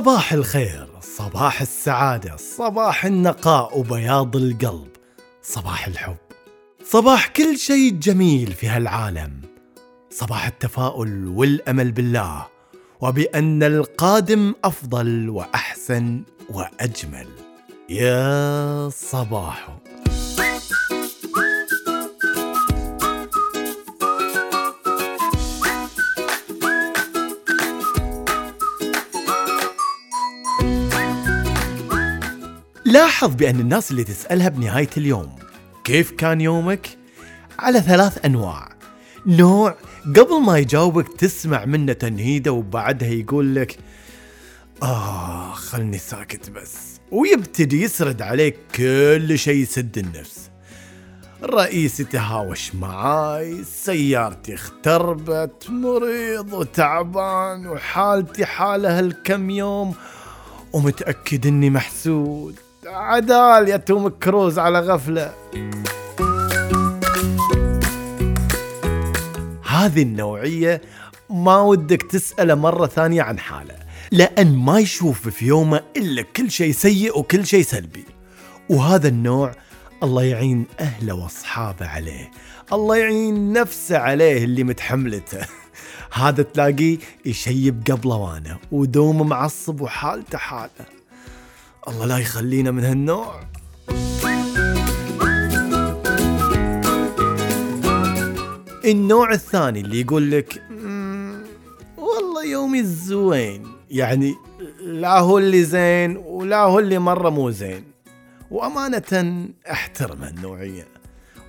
صباح الخير صباح السعادة صباح النقاء وبياض القلب صباح الحب صباح كل شيء جميل في هالعالم صباح التفاؤل والأمل بالله وبأن القادم أفضل وأحسن وأجمل. يا صباح لاحظ بأن الناس اللي تسألها بنهاية اليوم كيف كان يومك؟ على ثلاث أنواع. نوع قبل ما يجاوبك تسمع منه تنهيده وبعدها يقول لك آه خلني ساكت بس. ويبتدي يسرد عليك كل شيء يسد النفس. رئيسي تهاوش معاي سيارتي اختربت مريض وتعبان وحالتي حالة هالكم يوم ومتأكد إني محسود. عدال يا توم كروز على غفلة. هذه النوعية ما ودك تسأله مرة ثانية عن حاله لأن ما يشوف في يومه إلا كل شيء سيء وكل شيء سلبي. وهذا النوع الله يعين أهله وأصحابه عليه الله يعين نفسه عليه اللي متحملته. هذا تلاقيه يشيب قبل وانه ودوم معصب وحالته حاله. الله لا يخلينا من هالنوع. النوع الثاني اللي يقول لك والله يومي زوين يعني لا هو اللي زين ولا هو اللي مرة مو زين. وأمانة أحترم هالنوعية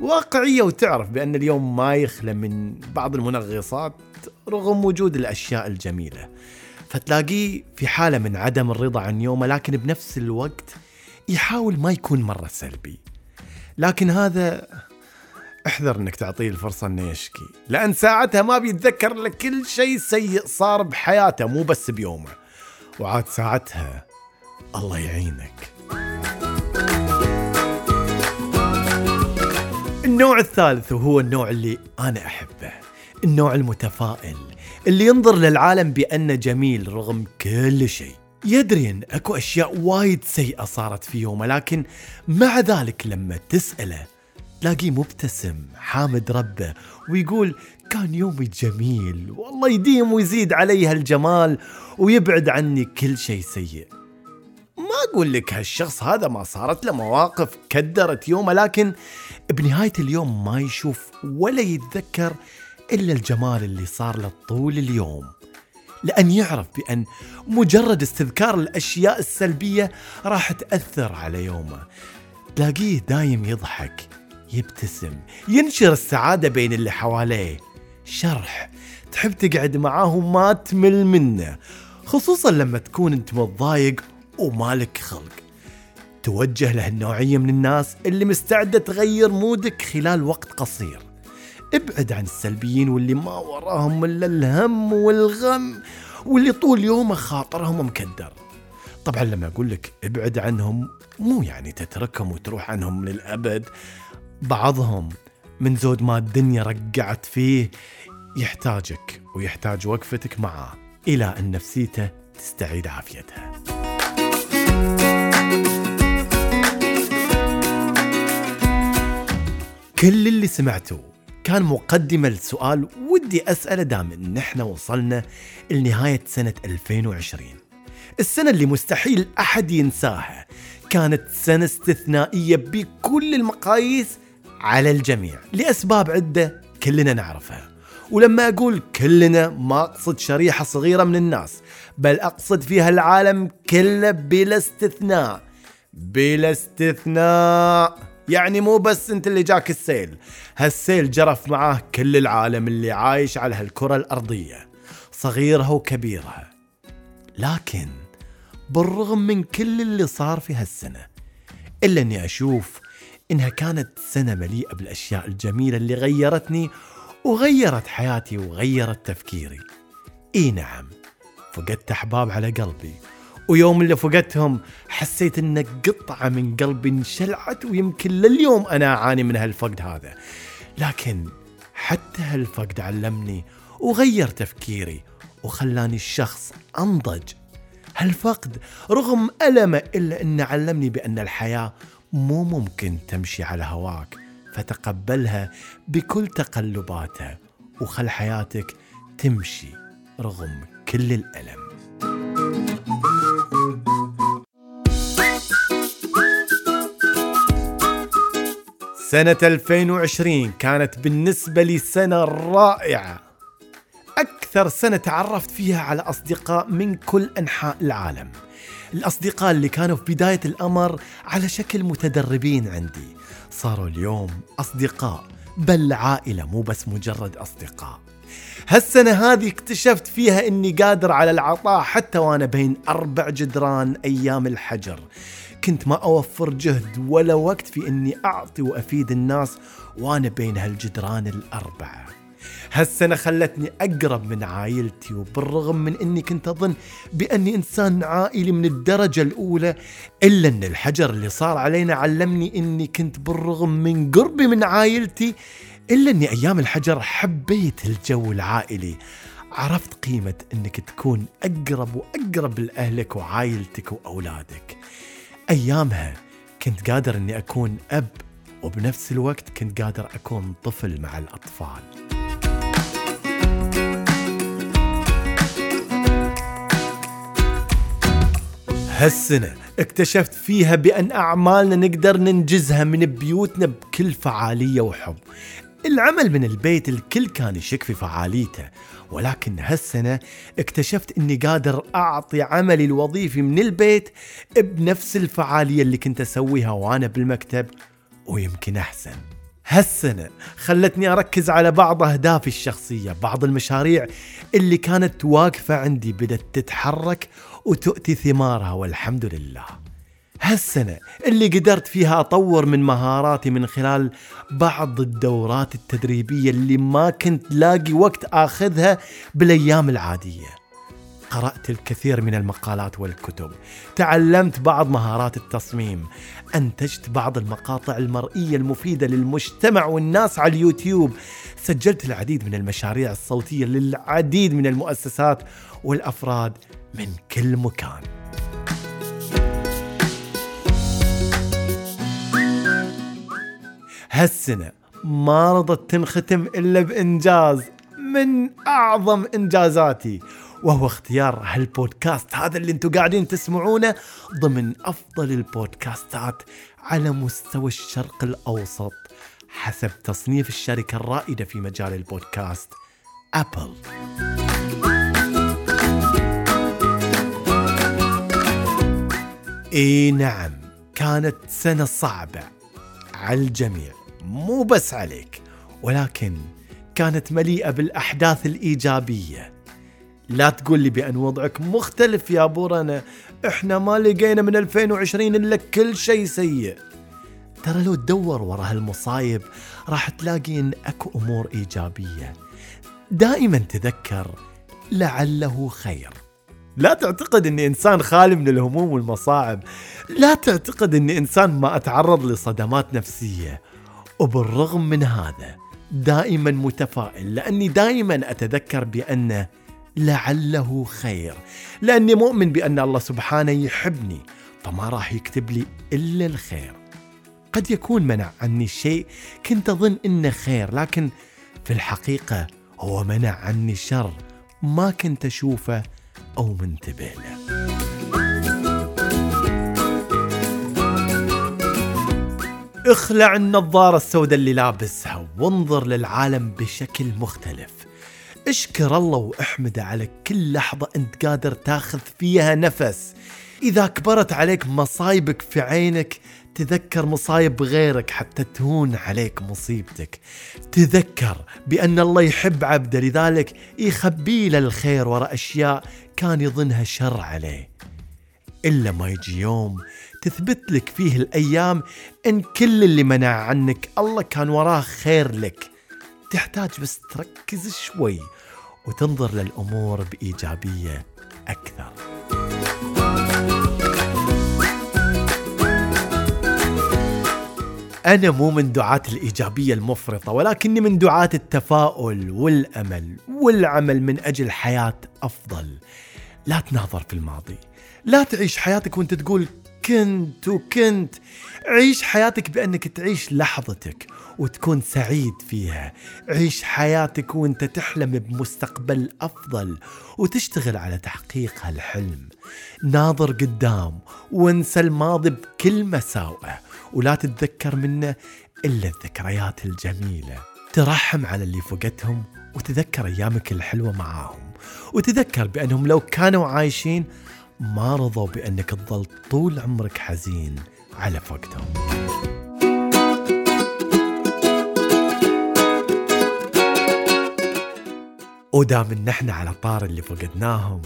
واقعية وتعرف بأن اليوم ما يخلى من بعض المنغصات رغم وجود الأشياء الجميلة. فتلاقيه في حالة من عدم الرضا عن يومه لكن بنفس الوقت يحاول ما يكون مرة سلبي. لكن هذا احذر إنك تعطيه الفرصة إنه يشكي. لأن ساعتها ما بيتذكر لك كل شيء سيء صار بحياته مو بس بيومه. وعاد ساعتها الله يعينك. النوع الثالث وهو النوع اللي أنا أحبه النوع المتفائل. اللي ينظر للعالم بأنه جميل رغم كل شيء. يدري ان أكو أشياء وايد سيئة صارت في يومه لكن مع ذلك لما تسأله تلاقيه مبتسم حامد ربه ويقول كان يومي جميل والله يديم ويزيد علي هالجمال ويبعد عني كل شيء سيء. ما أقول لك هالشخص هذا ما صارت له مواقف كدرت يومه لكن بنهاية اليوم ما يشوف ولا يتذكر إلا الجمال اللي صار له طول اليوم. لأن يعرف بأن مجرد استذكار الأشياء السلبية راح تأثر على يومه. تلاقيه دايم يضحك يبتسم ينشر السعادة بين اللي حواليه. شرح تحب تقعد معاه وما تمل منه خصوصا لما تكون أنت متضايق ومالك خلق. توجه له النوعية من الناس اللي مستعدة تغير مودك خلال وقت قصير. ابعد عن السلبيين واللي ما وراهم إلا الهم والغم واللي طول يومه خاطرهم مكدر. طبعا لما أقول لك ابعد عنهم مو يعني تتركهم وتروح عنهم للابد بعضهم من زود ما الدنيا رقعت فيه يحتاجك ويحتاج وقفتك معاه إلى أن نفسيته تستعيد عافيتها. كل اللي سمعته كان مقدمة لسؤال ودي أسأله دام إن إحنا وصلنا لنهاية سنة 2020 السنة اللي مستحيل أحد ينساها. كانت سنة استثنائية بكل المقاييس على الجميع. لأسباب عدة كلنا نعرفها. ولما أقول كلنا ما أقصد شريحة صغيرة من الناس بل أقصد فيها العالم كله بلا استثناء. بلا استثناء. يعني مو بس انت اللي جاك السيل. هالسيل جرف معاه كل العالم اللي عايش على هالكرة الأرضية صغيرها وكبيرها لكن بالرغم من كل اللي صار في هالسنة إلا أني أشوف إنها كانت سنة مليئة بالأشياء الجميلة اللي غيرتني وغيرت حياتي وغيرت تفكيري. إي نعم فقدت أحباب على قلبي ويوم اللي فقدتهم حسيت ان قطعة من قلبي انشلعت ويمكن لليوم أنا أعاني من هالفقد هذا. لكن حتى هالفقد علمني وغير تفكيري وخلاني الشخص أنضج. هالفقد رغم ألمه إلا أنه علمني بأن الحياة مو ممكن تمشي على هواك فتقبلها بكل تقلباتها وخل حياتك تمشي رغم كل الألم. سنة 2020 كانت بالنسبة لي سنة رائعة. أكثر سنة تعرفت فيها على أصدقاء من كل أنحاء العالم. الأصدقاء اللي كانوا في بداية الأمر على شكل متدربين عندي. صاروا اليوم أصدقاء بل عائلة مو بس مجرد أصدقاء. هالسنة هذه اكتشفت فيها إني قادر على العطاء حتى وأنا بين أربع جدران أيام الحجر. كنت ما أوفر جهد ولا وقت في إني أعطي وأفيد الناس وأنا بين هالجدران الأربعة. هالسنة خلتني أقرب من عائلتي وبالرغم من أني كنت أظن بأني إنسان عائلي من الدرجة الأولى إلا أن الحجر اللي صار علينا علمني أني كنت بالرغم من قربي من عائلتي إلا أني أيام الحجر حبيت الجو العائلي. عرفت قيمة أنك تكون أقرب وأقرب لأهلك وعائلتك وأولادك. أيامها كنت قادر أني أكون أب وبنفس الوقت كنت قادر أكون طفل مع الأطفال. هالسنة اكتشفت فيها بأن أعمالنا نقدر ننجزها من بيوتنا بكل فعالية وحب. العمل من البيت الكل كان يشك في فعاليته ولكن هالسنة اكتشفت إني قادر أعطي عملي الوظيفي من البيت بنفس الفعالية اللي كنت أسويها وأنا بالمكتب ويمكن أحسن. هالسنة خلتني أركز على بعض أهدافي الشخصية بعض المشاريع اللي كانت واقفة عندي بدأت تتحرك وتؤتي ثمارها والحمد لله. هالسنة اللي قدرت فيها أطور من مهاراتي من خلال بعض الدورات التدريبية اللي ما كنت لاقي وقت آخذها بالأيام العادية. قرأت الكثير من المقالات والكتب تعلمت بعض مهارات التصميم أنتجت بعض المقاطع المرئية المفيدة للمجتمع والناس على اليوتيوب سجلت العديد من المشاريع الصوتية للعديد من المؤسسات والأفراد من كل مكان. هالسنة ما رضت تنختم إلا بإنجاز من أعظم إنجازاتي وهو اختيار هالبودكاست هذا اللي أنتم قاعدين تسمعونه ضمن أفضل البودكاستات على مستوى الشرق الأوسط حسب تصنيف الشركة الرائدة في مجال البودكاست أبل. إي نعم كانت سنة صعبة على الجميع. مو بس عليك ولكن كانت مليئة بالأحداث الإيجابية. لا تقول لي بأن وضعك مختلف يا بورنا إحنا ما لقينا من 2020 إلا كل شيء سيء. ترى لو تدور ورا هالمصايب راح تلاقي ان أكو أمور إيجابية. دائما تذكر لعله خير. لا تعتقد إني إنسان خالي من الهموم والمصاعب. لا تعتقد إني إنسان ما أتعرض لصدمات نفسية. وبالرغم من هذا دائما متفائل لأني دائما أتذكر بأن لعله خير لأني مؤمن بأن الله سبحانه يحبني فما راح يكتب لي إلا الخير. قد يكون منع عني شيء كنت أظن إنه خير لكن في الحقيقة هو منع عني شر ما كنت أشوفه أو منتبه له. اخلع النظارة السوداء اللي لابسها وانظر للعالم بشكل مختلف. اشكر الله واحمده على كل لحظة انت قادر تاخذ فيها نفس. إذا كبرت عليك مصايبك في عينك تذكر مصايب غيرك حتى تهون عليك مصيبتك. تذكر بأن الله يحب عبده لذلك يخبي له الخير وراء أشياء كان يظنها شر عليه. إلا ما يجي يوم تثبت لك فيه الأيام إن كل اللي منع عنك الله كان وراه خير لك. تحتاج بس تركز شوي وتنظر للأمور بإيجابية أكثر. أنا مو من دعاة الإيجابية المفرطة ولكني من دعاة التفاؤل والأمل والعمل من أجل حياة أفضل. لا تناظر في الماضي. لا تعيش حياتك وانت تقول كنت وكنت. عيش حياتك بأنك تعيش لحظتك وتكون سعيد فيها. عيش حياتك وانت تحلم بمستقبل أفضل وتشتغل على تحقيق هالحلم. ناظر قدام وانسى الماضي بكل مساوئه ولا تتذكر منه إلا الذكريات الجميلة. ترحم على اللي فقدتهم وتذكر أيامك الحلوة معاهم وتذكر بأنهم لو كانوا عايشين ما رضوا بأنك تظل طول عمرك حزين على فقدهم ودام إن إحنا على طار اللي فقدناهم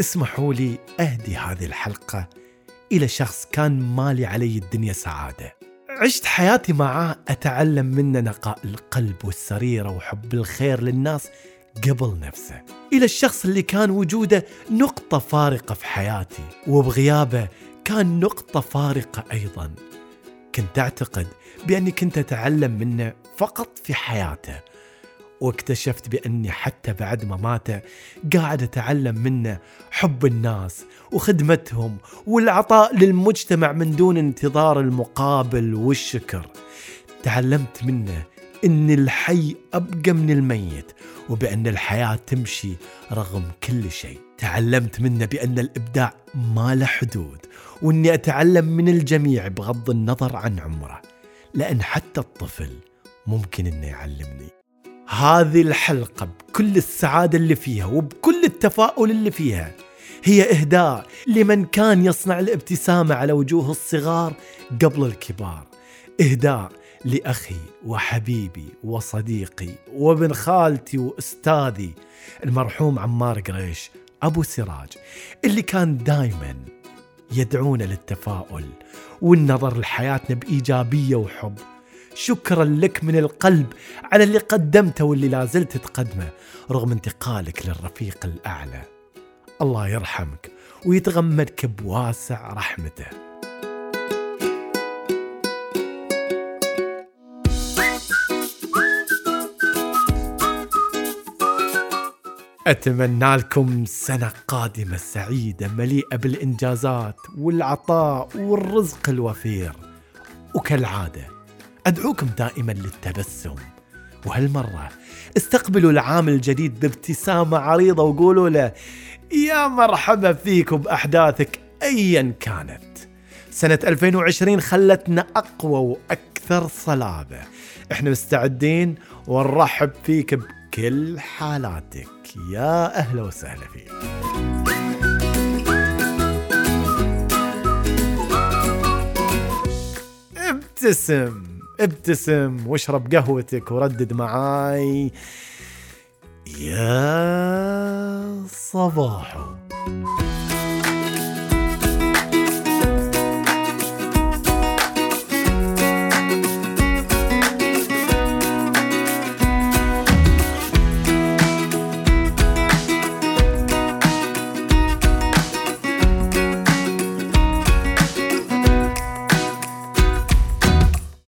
اسمحوا لي أهدي هذه الحلقة إلى شخص كان مالي علي الدنيا سعادة. عشت حياتي معاه أتعلم منه نقاء القلب والسريرة وحب الخير للناس قبل نفسه. إلى الشخص اللي كان وجوده نقطة فارقة في حياتي وبغيابه كان نقطة فارقة أيضا. كنت أعتقد بأني كنت أتعلم منه فقط في حياته واكتشفت بأني حتى بعد ما مات قاعد أتعلم منه حب الناس وخدمتهم والعطاء للمجتمع من دون انتظار المقابل والشكر. تعلمت منه إن الحي أبقى من الميت وبأن الحياة تمشي رغم كل شيء. تعلمت منه بأن الإبداع ما له حدود وإني أتعلم من الجميع بغض النظر عن عمره. لأن حتى الطفل ممكن إنه يعلمني. هذه الحلقة بكل السعادة اللي فيها وبكل التفاؤل اللي فيها هي إهداء لمن كان يصنع الابتسامة على وجوه الصغار قبل الكبار. إهداء لأخي وحبيبي وصديقي وابن خالتي وأستاذي المرحوم عمار قريش أبو سراج اللي كان دايما يدعونا للتفاؤل والنظر لحياتنا بإيجابية وحب. شكرا لك من القلب على اللي قدمته واللي لازلت تقدمه رغم انتقالك للرفيق الأعلى. الله يرحمك ويتغمدك بواسع رحمته. أتمنى لكم سنة قادمة سعيدة مليئة بالإنجازات والعطاء والرزق الوفير. وكالعادة أدعوكم دائما للتبسم. وهالمرة استقبلوا العام الجديد بابتسامة عريضة وقولوا له يا مرحبا فيك وبأحداثك أيا كانت. سنة 2020 خلتنا أقوى وأكثر صلابة. إحنا مستعدين ونرحب فيك بكل حالاتك. يا أهلا وسهلا فيك. ابتسم ابتسم واشرب قهوتك وردد معاي. يا صباحو.